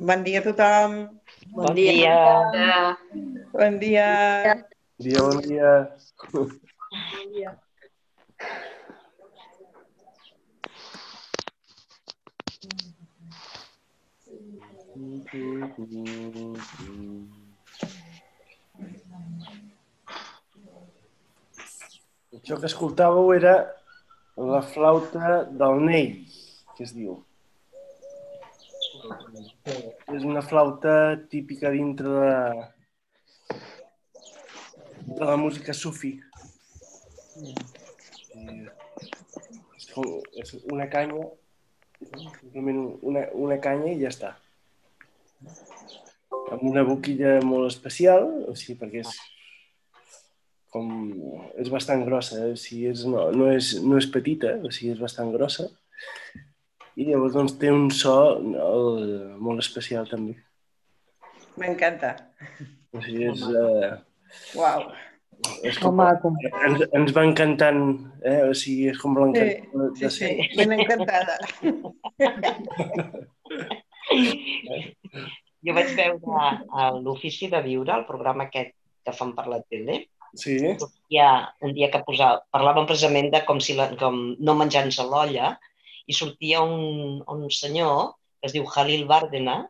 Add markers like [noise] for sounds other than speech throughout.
Bon dia a tothom. Bon dia. Bon dia. Dia, bon dia. Això que escoltàveu era la flauta del Ney, que es diu. És una flauta típica dintre de, de la música sufi. I És, com, és una canya, simplement una, una canya i ja està. Amb una boquilla molt especial, o sigui, perquè és com, és bastant grossa, o sigui, és, no, no, és, no és petita, o sigui, és bastant grossa. I llavors doncs, té un so no, molt especial també. M'encanta. O sigui, és, eh, Uau. és com, maco. ens, ens va encantant, eh? o sigui, és com l'encantat Sí, de sí, sí. Ben encantada. Jo vaig veure a l'Ofici de Viure, el programa aquest que fan per la tele, Sí, hi ha un dia que posa, parlàvem precisament de com, si la, com no menjant-se a l'olla i sortia un, un senyor que es diu Halil Bardena,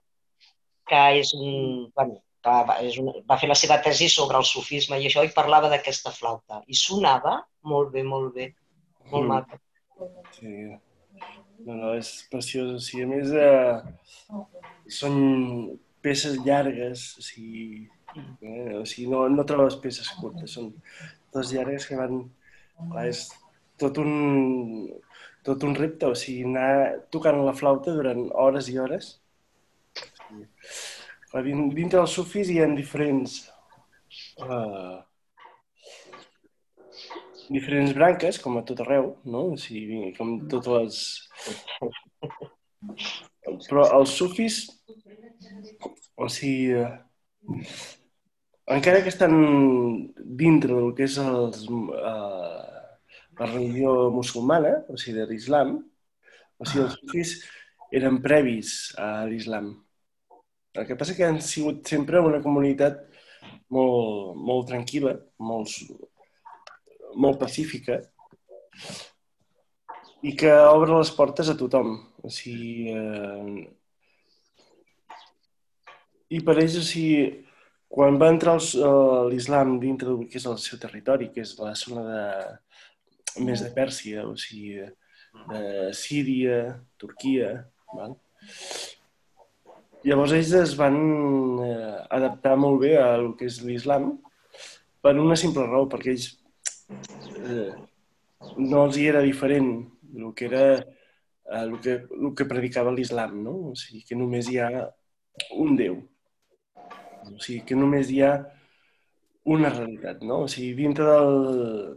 que és un, bueno, que va, és un, va fer la seva tesi sobre el sufisme i això i parlava d'aquesta flauta. I sonava molt bé, molt bé, molt Mm. maca. sí. No, no, és preciós. O sigui, a més, eh, són peces llargues, o sigui, eh, o sigui no, no trobes peces curtes, són totes llargues que van... Clar, és tot un, tot un repte, o sigui, anar tocant la flauta durant hores i hores. Clar, din- dintre dels sufis hi ha diferents... Uh, diferents branques, com a tot arreu, no? O sigui, com totes les... Però els sufis, o sigui, eh, encara que estan dintre del que és els, eh, la religió musulmana, o sigui, de l'islam, o sigui, els sufis eren previs a l'islam. El que passa que han sigut sempre una comunitat molt, molt tranquil·la, molt, molt pacífica i que obre les portes a tothom. O sigui, eh... I per ells, o sigui, quan va entrar eh, l'islam dintre del que és el seu territori, que és la zona de, més de Pèrsia, o sigui, de Síria, Turquia, val? Llavors ells es van eh, adaptar molt bé a el que és l'islam per una simple raó, perquè ells eh, no els hi era diferent el que era el, que, el que predicava l'islam, no? O sigui, que només hi ha un Déu. O sigui, que només hi ha una realitat, no? O sigui, dintre del,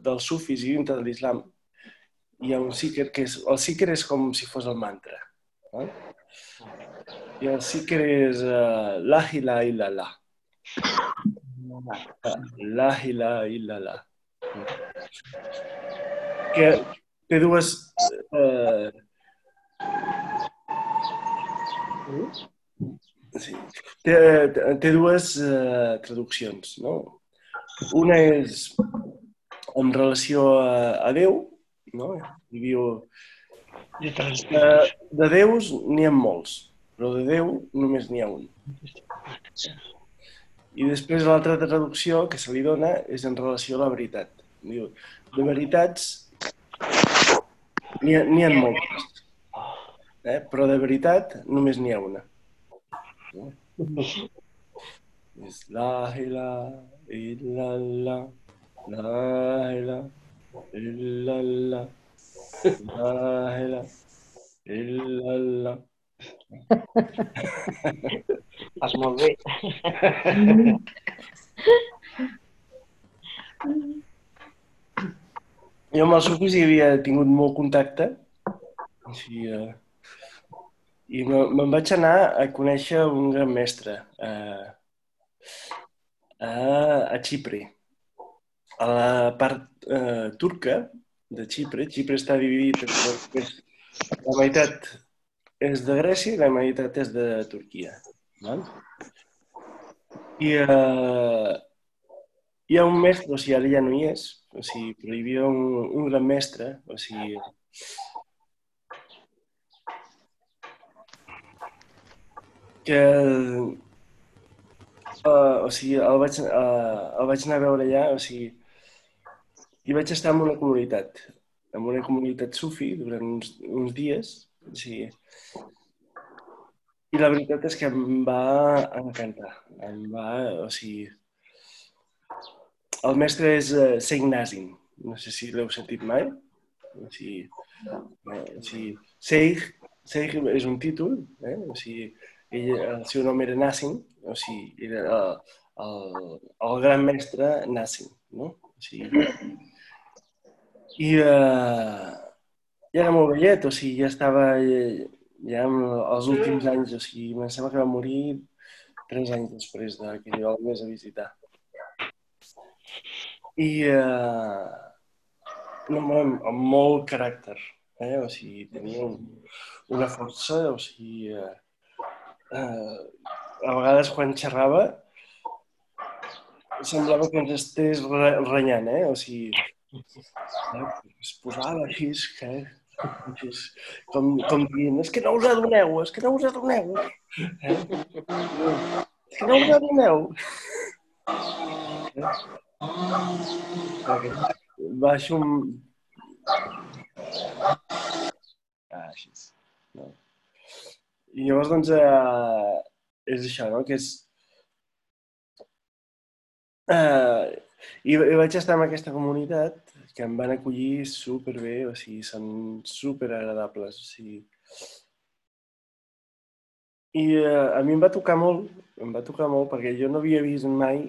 dels sufis i dintre de l'islam hi ha un síquer que és... El síquer és com si fos el mantra. No? I el síquer és uh, la ilaha illallah. La ilaha illallah. Que té dues... Eh, sí. té, té dues eh, traduccions, no? Una és en relació a, a Déu, no? I diu, de, de déus n'hi ha molts, però de Déu només n'hi ha un. I després l'altra traducció que se li dona és en relació a la veritat. Diu, de veritats n'hi ha, ha moltes, eh? però de veritat només n'hi ha una. La ilaha illallah, la ilaha illallah, la ilaha illallah. Fas molt bé. Jo amb els sufis hi havia tingut molt contacte. Així, eh, I me- me'n vaig anar a conèixer un gran mestre eh, a, a Xipre. A la part eh, turca de Xipre. Xipre està dividit en la meitat és de Grècia i la meitat és de Turquia. Val? I eh, hi ha un mestre, o sigui, ara ja no hi és, o sigui, però hi havia un, un gran mestre, o sigui, que uh, o sigui, el vaig, uh, el vaig anar a veure allà, o sigui, i vaig estar en una comunitat, en una comunitat sufi durant uns, uns dies, o sigui, i la veritat és que em va encantar. Em va, o sigui, el mestre és uh, Saint Nazim. No sé si l'heu sentit mai. O sigui, eh, o sigui Seig, Seig és un títol, eh? o sigui, ell, el seu nom era Nassim, o sigui, era el, el, el gran mestre Nassim, no? O sigui, i, uh, ja era molt vellet, o sigui, ja estava ja en els últims anys, o sigui, em sembla que va morir tres anys després de que jo el anés a visitar. I uh, no, amb, molt caràcter, eh? o sigui, tenia un, una força, o sigui, uh, uh, a vegades quan xerrava semblava que ens estés renyant, eh? O sigui, eh? es posava així, que com, com dient, és que no us adoneu, és que no us adoneu. Eh? És que no us adoneu. Eh? Baixo un... Ah, així. No. I llavors, doncs, eh, és això, no? Que és... Eh, i, I vaig estar en aquesta comunitat que em van acollir superbé, o sigui, són super agradables, o sigui... I eh, a mi em va tocar molt, em va tocar molt, perquè jo no havia vist mai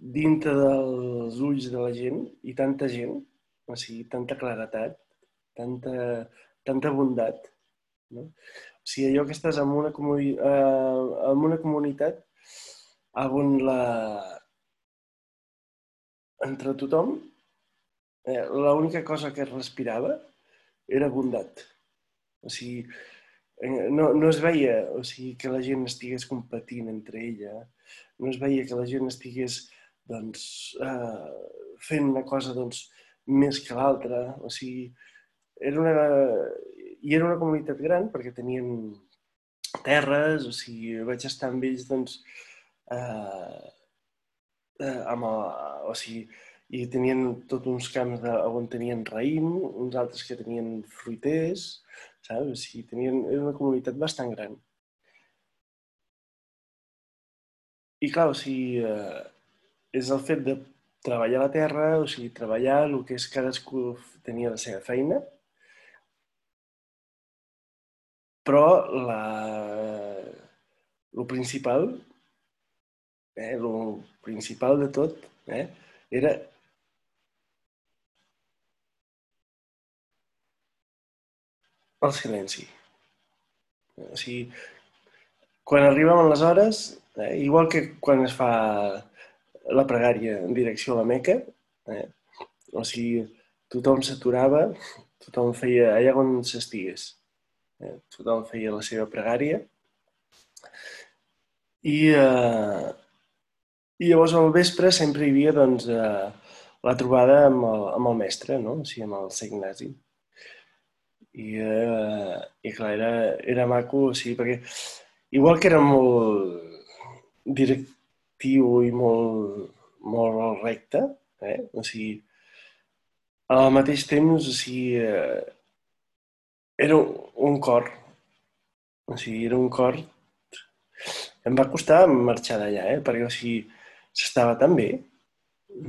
dintre dels ulls de la gent i tanta gent, o sigui, tanta claretat, tanta, tanta bondat. No? Sigui, allò que estàs en una, comuni eh, en una comunitat on la... entre tothom eh, l'única cosa que es respirava era bondat. O sigui, eh, no, no es veia o sigui, que la gent estigués competint entre ella, no es veia que la gent estigués doncs, eh, fent una cosa doncs, més que l'altra. O sigui, era una... I era una comunitat gran perquè tenien terres, o sigui, vaig estar amb ells doncs, eh, eh, amb el, o sigui, i tenien tot uns camps de, on tenien raïm, uns altres que tenien fruiters, saps? O sigui, tenien, era una comunitat bastant gran. I clar, o sigui, eh, és el fet de treballar la terra, o sigui, treballar el que és cadascú tenia la seva feina, però la, el principal, eh, el principal de tot, eh, era el silenci. O sigui, quan arribem les hores, eh, igual que quan es fa la pregària en direcció a la Meca, eh, o sigui, tothom s'aturava, tothom feia allà on s'estigués. Eh, tothom feia la seva pregària. I, eh, i llavors al vespre sempre hi havia doncs, eh, la trobada amb el, amb el mestre, no? o sigui, amb el Sant Ignasi. I, eh, i clar, era, era maco, o sigui, perquè igual que era molt directiu i molt, molt recte, eh? o sigui, al mateix temps, o sigui, eh, era un cor, o sigui, era un cor... Em va costar marxar d'allà, eh? perquè, o sigui, s'estava tan bé,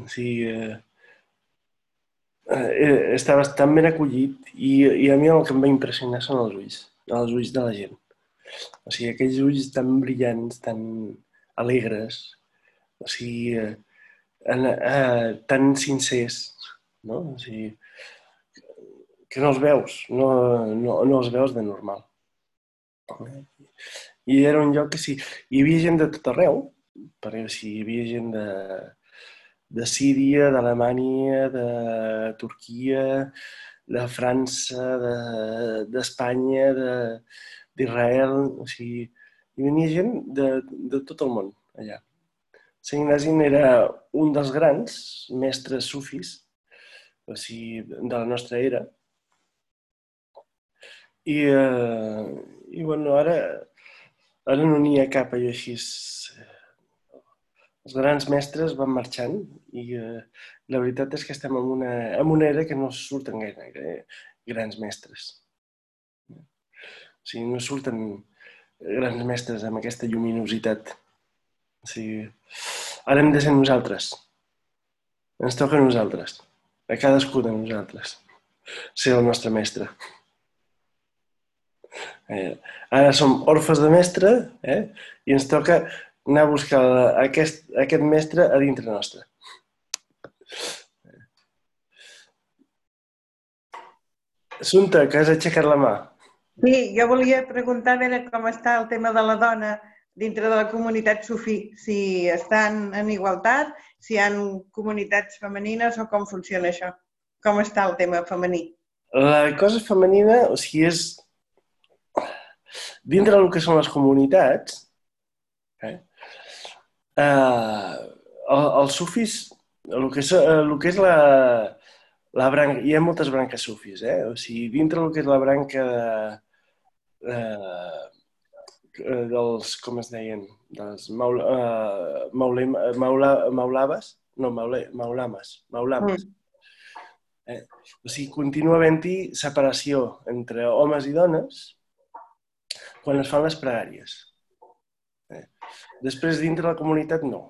o sigui, eh, eh, estava tan ben acollit i, i a mi el que em va impressionar són els ulls, els ulls de la gent. O sigui, aquells ulls tan brillants, tan alegres, o sigui, eh, eh, tan sincers, no? O sigui, que no els veus, no, no, no els veus de normal. I era un lloc que sí, hi havia gent de tot arreu, perquè sí, hi havia gent de, de Síria, d'Alemanya, de Turquia, de França, d'Espanya, de, d'Israel, o sigui, hi venia gent de, de tot el món allà. Sant Ignasi era un dels grans mestres sufis o sigui, de la nostra era. I, eh, i bueno, ara, ara no n'hi ha cap allò així. Els grans mestres van marxant i eh, la veritat és que estem en una, en una era que no surten gaire eh, grans mestres. O sigui, no surten grans mestres amb aquesta lluminositat. O sigui, ara hem de ser nosaltres. Ens toca a nosaltres, a cadascú de nosaltres, ser el nostre mestre. Eh, ara som orfes de mestre eh? i ens toca anar a buscar aquest, aquest mestre a dintre nostre. Assumpta, que has aixecat la mà. Sí, jo volia preguntar a veure com està el tema de la dona dintre de la comunitat sufí, si estan en igualtat, si hi ha comunitats femenines o com funciona això? Com està el tema femení? La cosa femenina, o sigui, és dintre del que són les comunitats, eh, eh, els sufis, el que és, el que és la, la branca, hi ha moltes branques sufis, eh? o sigui, dintre del que és la branca de, eh, Eh, dels, com es deien, dels maul, uh, maulem, maula, maulaves, no, maule, maulames, maulames. Mm. Eh? O sigui, continua havent-hi separació entre homes i dones quan es fan les pregàries. Eh? Després, dintre la comunitat, no.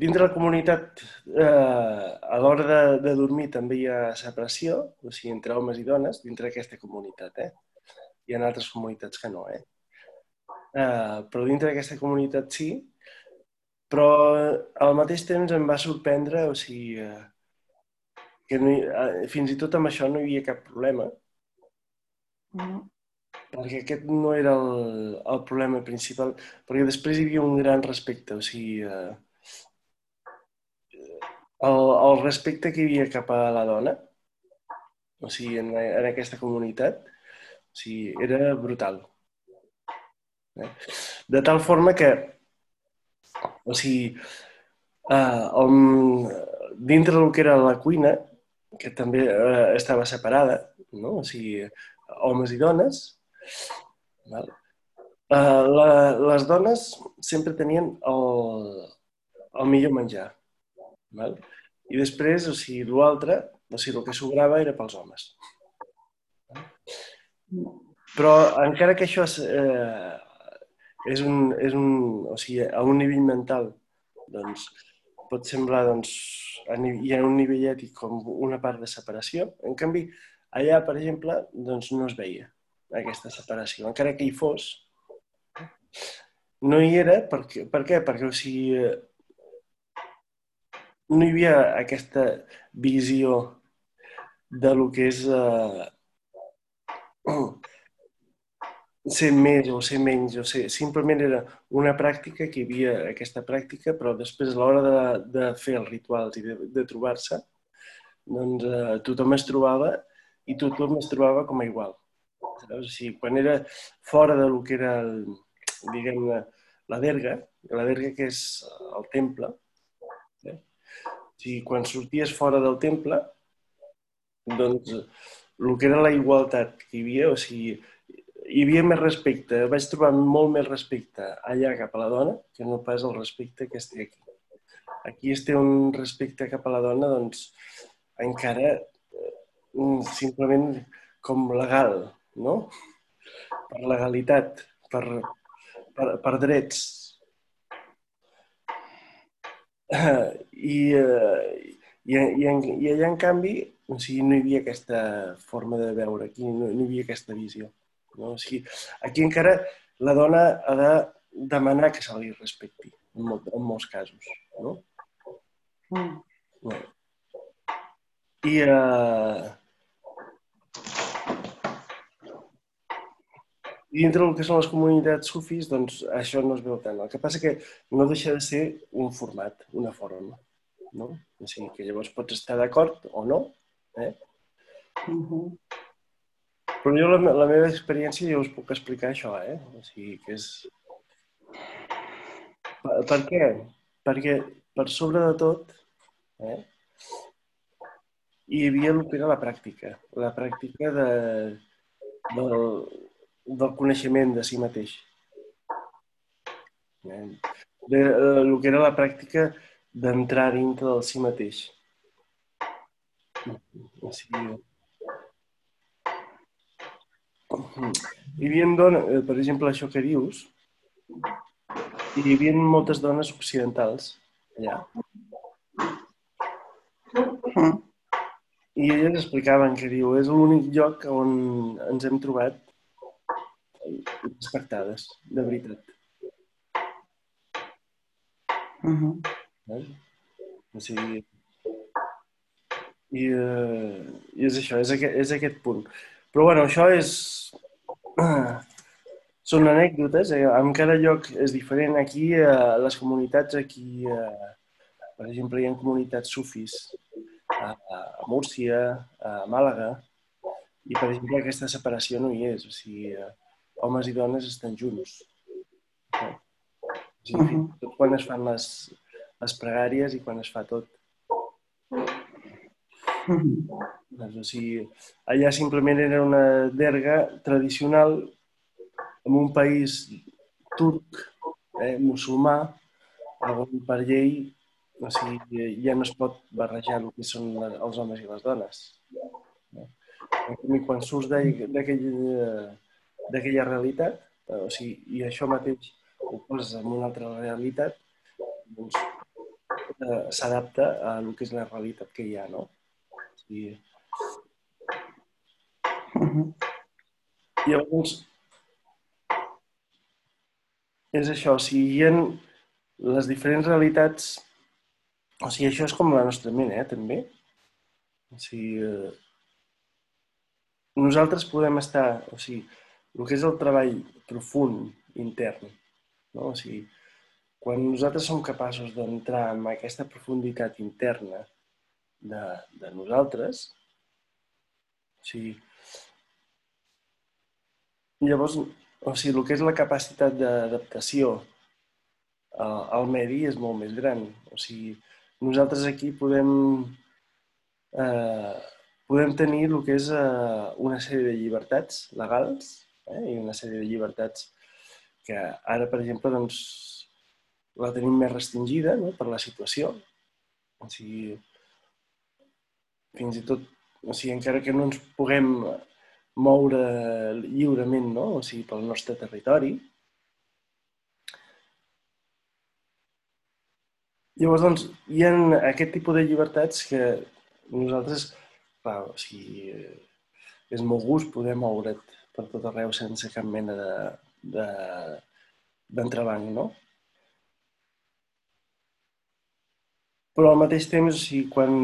Dintre la comunitat, eh, a l'hora de, de dormir també hi ha separació, o sigui, entre homes i dones, dintre d'aquesta comunitat. Eh? Hi ha altres comunitats que no, eh? eh, però dintre d'aquesta comunitat sí, però al mateix temps em va sorprendre, o sigui, eh, que no hi, eh, fins i tot amb això no hi havia cap problema, mm. Perquè aquest no era el, el problema principal, perquè després hi havia un gran respecte, o sigui, eh, el, el respecte que hi havia cap a la dona, o sigui, en, en aquesta comunitat, o sigui, era brutal. Eh? De tal forma que, o sigui, eh, el, dintre del que era la cuina, que també eh, estava separada, no? o sigui, homes i dones, val? Eh, la, les dones sempre tenien el, el millor menjar. Val? I després, o sigui, l'altre, o sigui, el que sobrava era pels homes. Però encara que això eh, és un, és un, o sigui, a un nivell mental, doncs, pot semblar, doncs, a, hi ha un nivell ètic com una part de separació. En canvi, allà, per exemple, doncs no es veia aquesta separació. Encara que hi fos, no hi era. Per, què? per què? Perquè, o sigui, no hi havia aquesta visió de lo que és eh, [clears throat] ser més o ser menys, o ser, simplement era una pràctica que hi havia aquesta pràctica, però després a l'hora de, de fer els rituals i de, de trobar-se, doncs eh, tothom es trobava i tothom es trobava com a igual. Saps? O sigui, quan era fora de lo que era, el, diguem la verga, la verga que és el temple, eh? o sigui, quan sorties fora del temple, doncs el que era la igualtat que hi havia, o sigui, hi havia més respecte, vaig trobar molt més respecte allà cap a la dona que no pas el respecte que es té aquí. Aquí es té un respecte cap a la dona, doncs, encara eh, simplement com legal, no? Per legalitat, per, per, per drets. I, eh, i, i, i allà, en canvi, o sigui, no hi havia aquesta forma de veure, aquí no, no hi havia aquesta visió. No? O sigui, aquí encara la dona ha de demanar que se li respecti, en, molt, en molts casos. No? Mm. No. I, uh, I dintre del que són les comunitats sufis, doncs això no es veu tant. El que passa que no deixa de ser un format, una forma. no? O sigui, que llavors pots estar d'acord o no, eh? Uh -huh. Però jo la, la meva experiència ja us puc explicar això, eh? O sigui, que és... Per, per què? Perquè per sobre de tot eh, hi havia el que era la pràctica, la pràctica de, del, del coneixement de si mateix. Eh? De, de, el que era la pràctica d'entrar dintre del si mateix. O sigui, hi havia dones, eh, per exemple, això que dius, hi havia moltes dones occidentals allà. I elles explicaven que diu, és l'únic lloc on ens hem trobat respectades, de veritat. Uh -huh. Eh? O sigui, i, uh, i és això, és aquest, és aquest punt. Però bueno, això és... [clears throat] Són anècdotes, eh? en cada lloc és diferent. Aquí, eh, les comunitats, aquí, eh, per exemple, hi ha comunitats sufis a, a Múrcia, a Màlaga, i per exemple aquesta separació no hi és, o sigui, eh, homes i dones estan junts. Eh? O sigui, tot quan es fan les, les pregàries i quan es fa tot. Doncs, o sigui, allà simplement era una derga tradicional en un país turc, eh, musulmà, on per llei o sigui, ja no es pot barrejar el que són els homes i les dones. I quan surts d'aquella realitat, o sigui, i això mateix ho poses en una altra realitat, doncs eh, s'adapta a el que és la realitat que hi ha, no? I, llavors, és això, o sigui, hi ha les diferents realitats, o sigui, això és com la nostra ment, eh, també. O sigui, eh, nosaltres podem estar, o sigui, el que és el treball profund, intern, no? O sigui, quan nosaltres som capaços d'entrar en aquesta profunditat interna de, de nosaltres. O sigui, llavors, o sigui, el que és la capacitat d'adaptació al medi és molt més gran. O sigui, nosaltres aquí podem, eh, podem tenir el que és eh, una sèrie de llibertats legals eh, i una sèrie de llibertats que ara, per exemple, doncs, la tenim més restringida no? per la situació. O sigui, fins i tot, o sigui, encara que no ens puguem moure lliurement, no? o sigui, pel nostre territori. Llavors, doncs, hi ha aquest tipus de llibertats que nosaltres, clar, o sigui, és molt gust poder moure't per tot arreu sense cap mena de, de, d'entrebanc, no? Però al mateix temps, o sigui, quan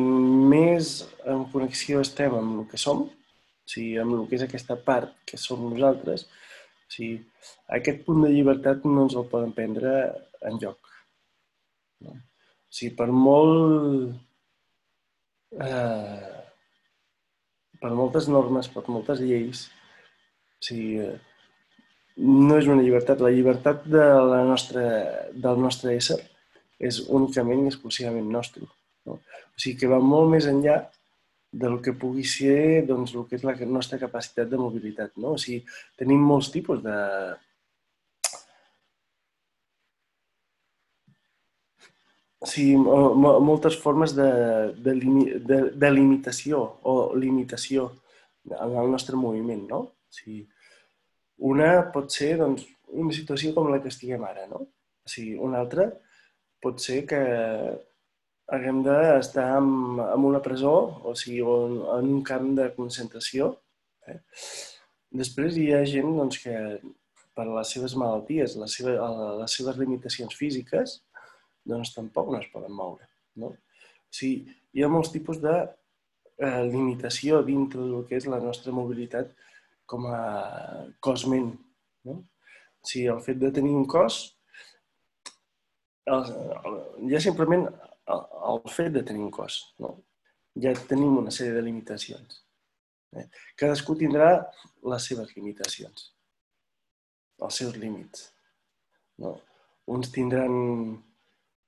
més en connexió estem amb el que som, o sigui, amb el que és aquesta part que som nosaltres, o sigui, aquest punt de llibertat no ens el poden prendre en lloc. No? O sigui, per molt... Eh, per moltes normes, per moltes lleis, sigui, no és una llibertat. La llibertat de la nostra, del nostre ésser és únicament i exclusivament nostre. No? O sigui que va molt més enllà del que pugui ser doncs, el que és la nostra capacitat de mobilitat. No? O sigui, tenim molts tipus de... O sigui, moltes formes de, de, de, de limitació o limitació en el nostre moviment, no? O sigui, una pot ser doncs, una situació com la que estiguem ara, no? O sigui, una altra pot ser que haguem d'estar en, en una presó, o sigui, en, en un camp de concentració. Eh? Després hi ha gent doncs, que per les seves malalties, les seves, les seves limitacions físiques, doncs tampoc no es poden moure. No? O sigui, hi ha molts tipus de eh, limitació dintre del que és la nostra mobilitat com a cos-ment. No? O sigui, el fet de tenir un cos ja simplement el, el fet de tenir un cos. No? Ja tenim una sèrie de limitacions. Eh? Cadascú tindrà les seves limitacions, els seus límits. No? Uns tindran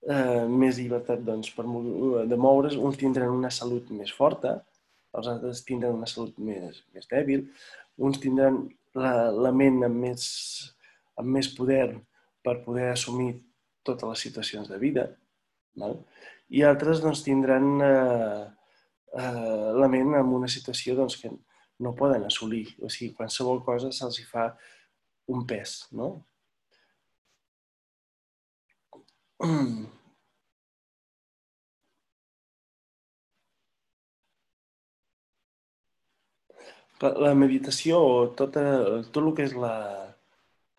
eh, més llibertat doncs, per, de moure's, uns tindran una salut més forta, els altres tindran una salut més, més dèbil, uns tindran la, la ment amb més, amb més poder per poder assumir totes les situacions de vida, val? i altres doncs, tindran eh, eh, la ment en una situació doncs, que no poden assolir. O sigui, qualsevol cosa se'ls fa un pes, no? [clears throat] La meditació o tota, tot el que és la,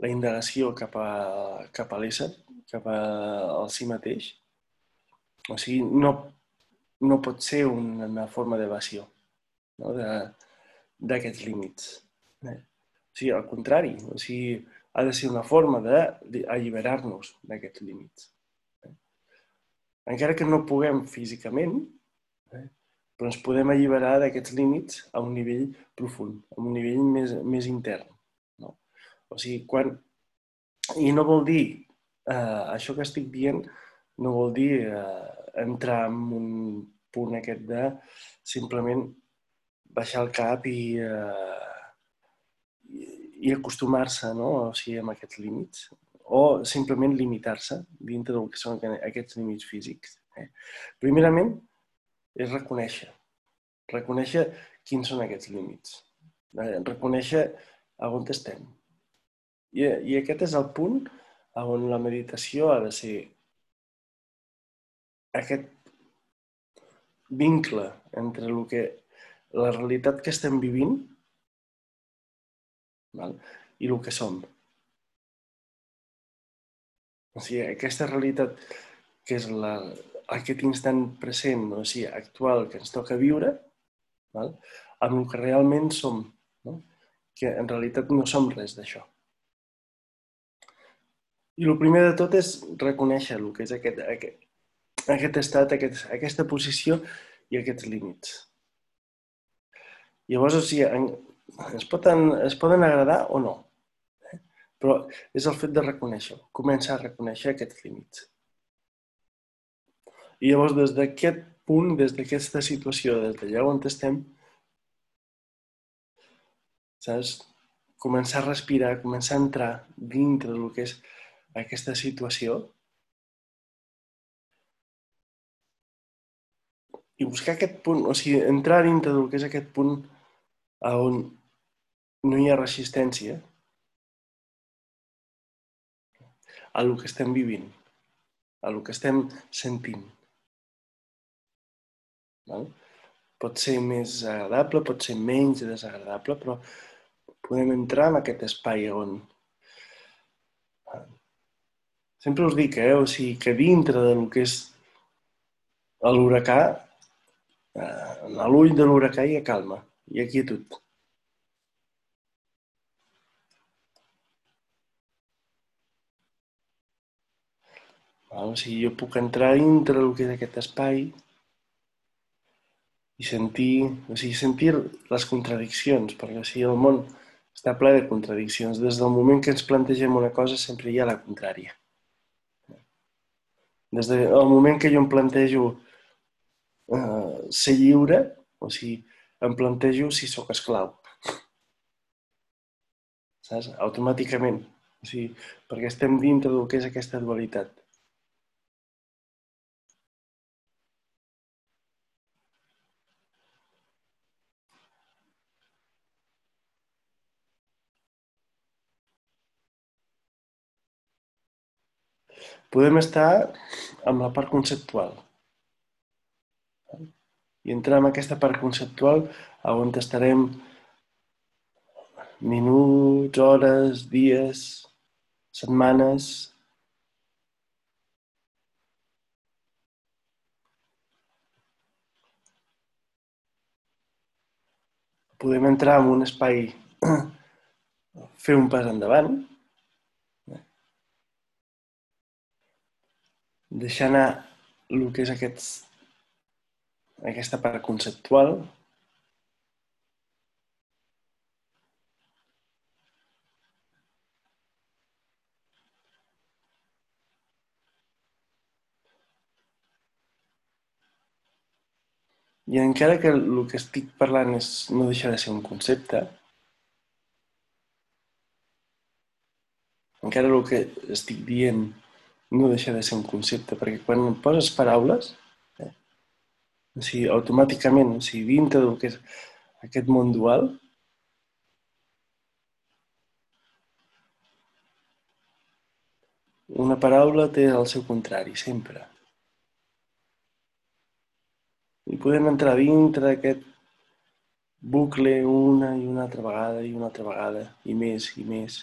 la indagació cap a, cap a l'ésser, cap a, al si mateix, o sigui, no, no pot ser una, una forma d'evasió no? d'aquests límits. Eh? O sigui, al contrari, o sigui, ha de ser una forma d'alliberar-nos d'aquests límits. Eh? Encara que no puguem físicament, eh? Però ens podem alliberar d'aquests límits a un nivell profund, a un nivell més, més intern. No? O sigui, quan... I no vol dir, eh, això que estic dient, no vol dir eh, entrar en un punt aquest de simplement baixar el cap i, eh, i acostumar-se no? o sigui, amb aquests límits o simplement limitar-se dintre del que són aquests límits físics. Eh? Primerament, és reconèixer. Reconèixer quins són aquests límits. Eh, reconèixer a on estem. I, I aquest és el punt on la meditació ha de ser aquest vincle entre el que, la realitat que estem vivint val? i el que som. O sigui, aquesta realitat que és la, aquest instant present, o sigui, actual, que ens toca viure, val? amb el que realment som, no? que en realitat no som res d'això. I el primer de tot és reconèixer el que és aquest, aquest, aquest estat, aquest, aquesta posició i aquests límits. Llavors, o sigui, en, es, poden, es poden agradar o no, eh? però és el fet de reconèixer, començar a reconèixer aquests límits. I llavors, des d'aquest punt, des d'aquesta situació, des d'allà on estem, saps? Començar a respirar, començar a entrar dintre del que és aquesta situació i buscar aquest punt, o sigui, entrar dintre del que és aquest punt on no hi ha resistència a el que estem vivint, a el que estem sentint. Val? Pot ser més agradable, pot ser menys desagradable, però podem entrar en aquest espai on... Sempre us dic, eh? o sigui, que dintre del que és l'huracà, eh, l'ull de l'huracà hi ha calma, hi ha quietud. O sigui, jo puc entrar dintre del que és aquest espai, i sentir, o sigui, sentir les contradiccions, perquè o sigui, el món està ple de contradiccions. Des del moment que ens plantegem una cosa sempre hi ha la contrària. Des del moment que jo em plantejo eh, ser lliure, o sigui, em plantejo si sóc esclau. Saps? Automàticament. O sigui, perquè estem dintre del que és aquesta dualitat. Podem estar amb la part conceptual. I entrar en aquesta part conceptual on estarem minuts, hores, dies, setmanes... Podem entrar en un espai, [clears throat] fer un pas endavant, deixar anar el que és aquests, aquesta part conceptual I encara que el que estic parlant és, no deixa de ser un concepte, encara el que estic dient no deixa de ser un concepte, perquè quan poses paraules, eh, o sigui, automàticament, o sigui, dintre del que és aquest món dual, una paraula té el seu contrari, sempre i podem entrar dintre d'aquest bucle una i una altra vegada i una altra vegada i més i més.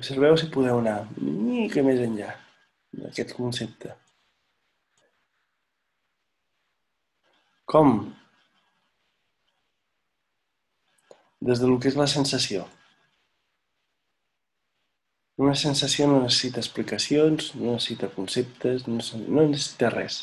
Observeu si podeu anar una mica més enllà d'aquest concepte. Com? Des del que és la sensació. Una sensació no necessita explicacions, no necessita conceptes, no necessita res.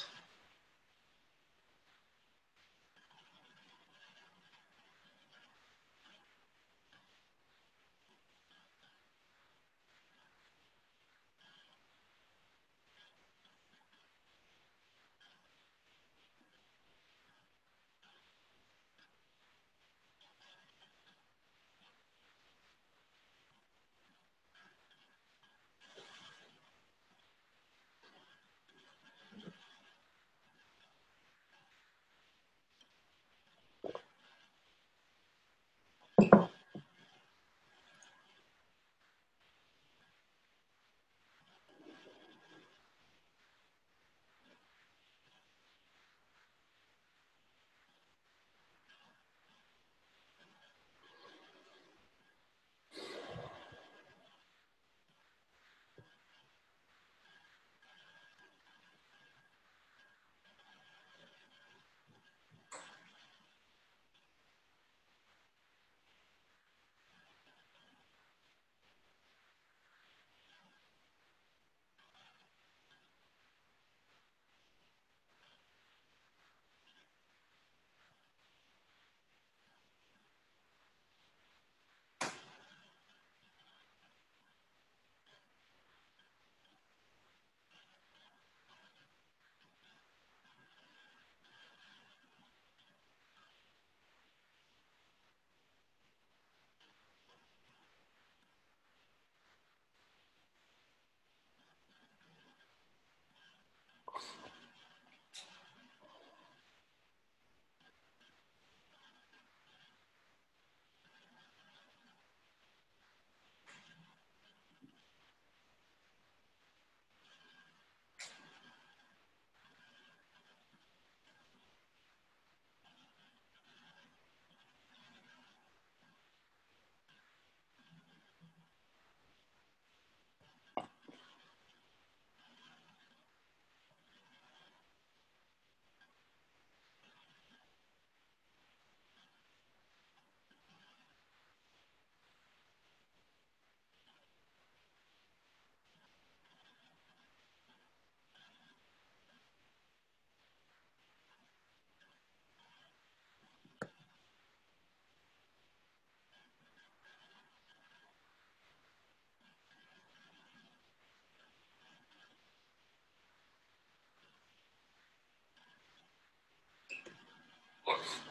course.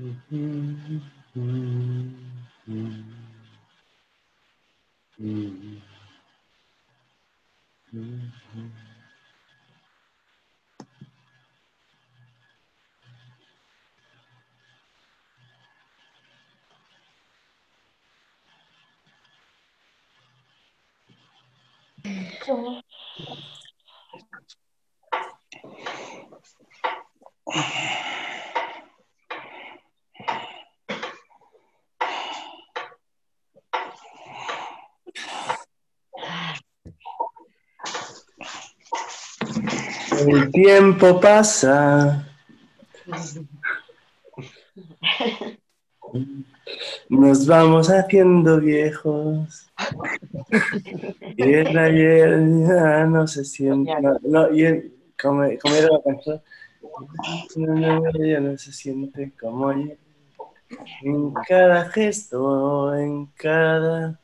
Mm-hmm. mm-hmm. mm-hmm. mm-hmm. El tiempo pasa. Nos vamos haciendo viejos. Y el ayer ya no se siente. No, no, y el- ¿cómo, cómo era la canción? Ya no se siente como ayer. En cada gesto, en cada...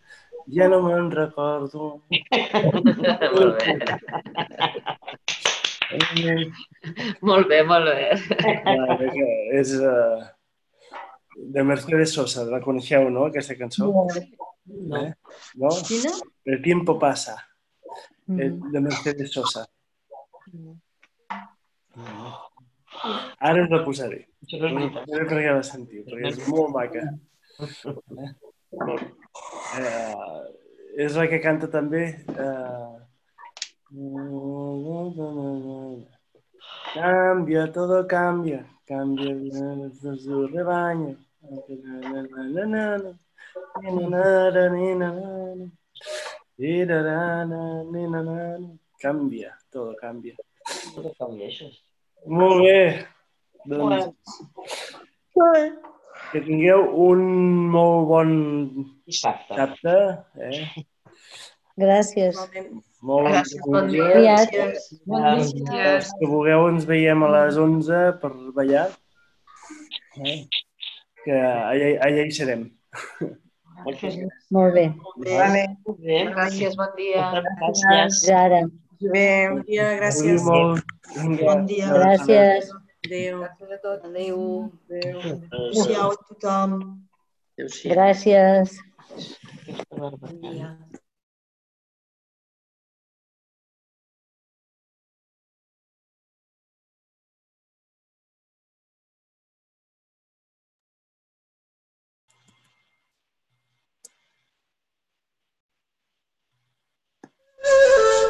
Ja no me'n recordo. [laughs] [laughs] molt bé. Molt bé, molt bé. Vale, que és uh, de Mercedes Sosa, la coneixeu, no, aquesta cançó? No. Eh? No? Quina? El tiempo pasa, eh, Mm. de Mercedes Sosa. Ara us la posaré. Això no és veritat. No sé per què la sentiu, perquè és molt maca. Eh, és la que canta també... Eh... Cambia, todo cambia, cambia su rebaño. Canvia, todo això. Molt bé. Doncs que tingueu un molt bon Dissabte. dissabte. Eh? Gràcies. Molt Gràcies, bon dia. Aviat. Els que vulgueu ens veiem a les 11 per ballar. Eh? Que allà, allà hi serem. Moltes Molt bé. Vale. bé. Gràcies, bon dia. Gràcies. Ara. Bé. Bon dia, gràcies. molt. Bon dia. Gràcies. Adéu. Adéu. Adéu-siau a tothom. Gràcies. Bon dia. Woo-hoo!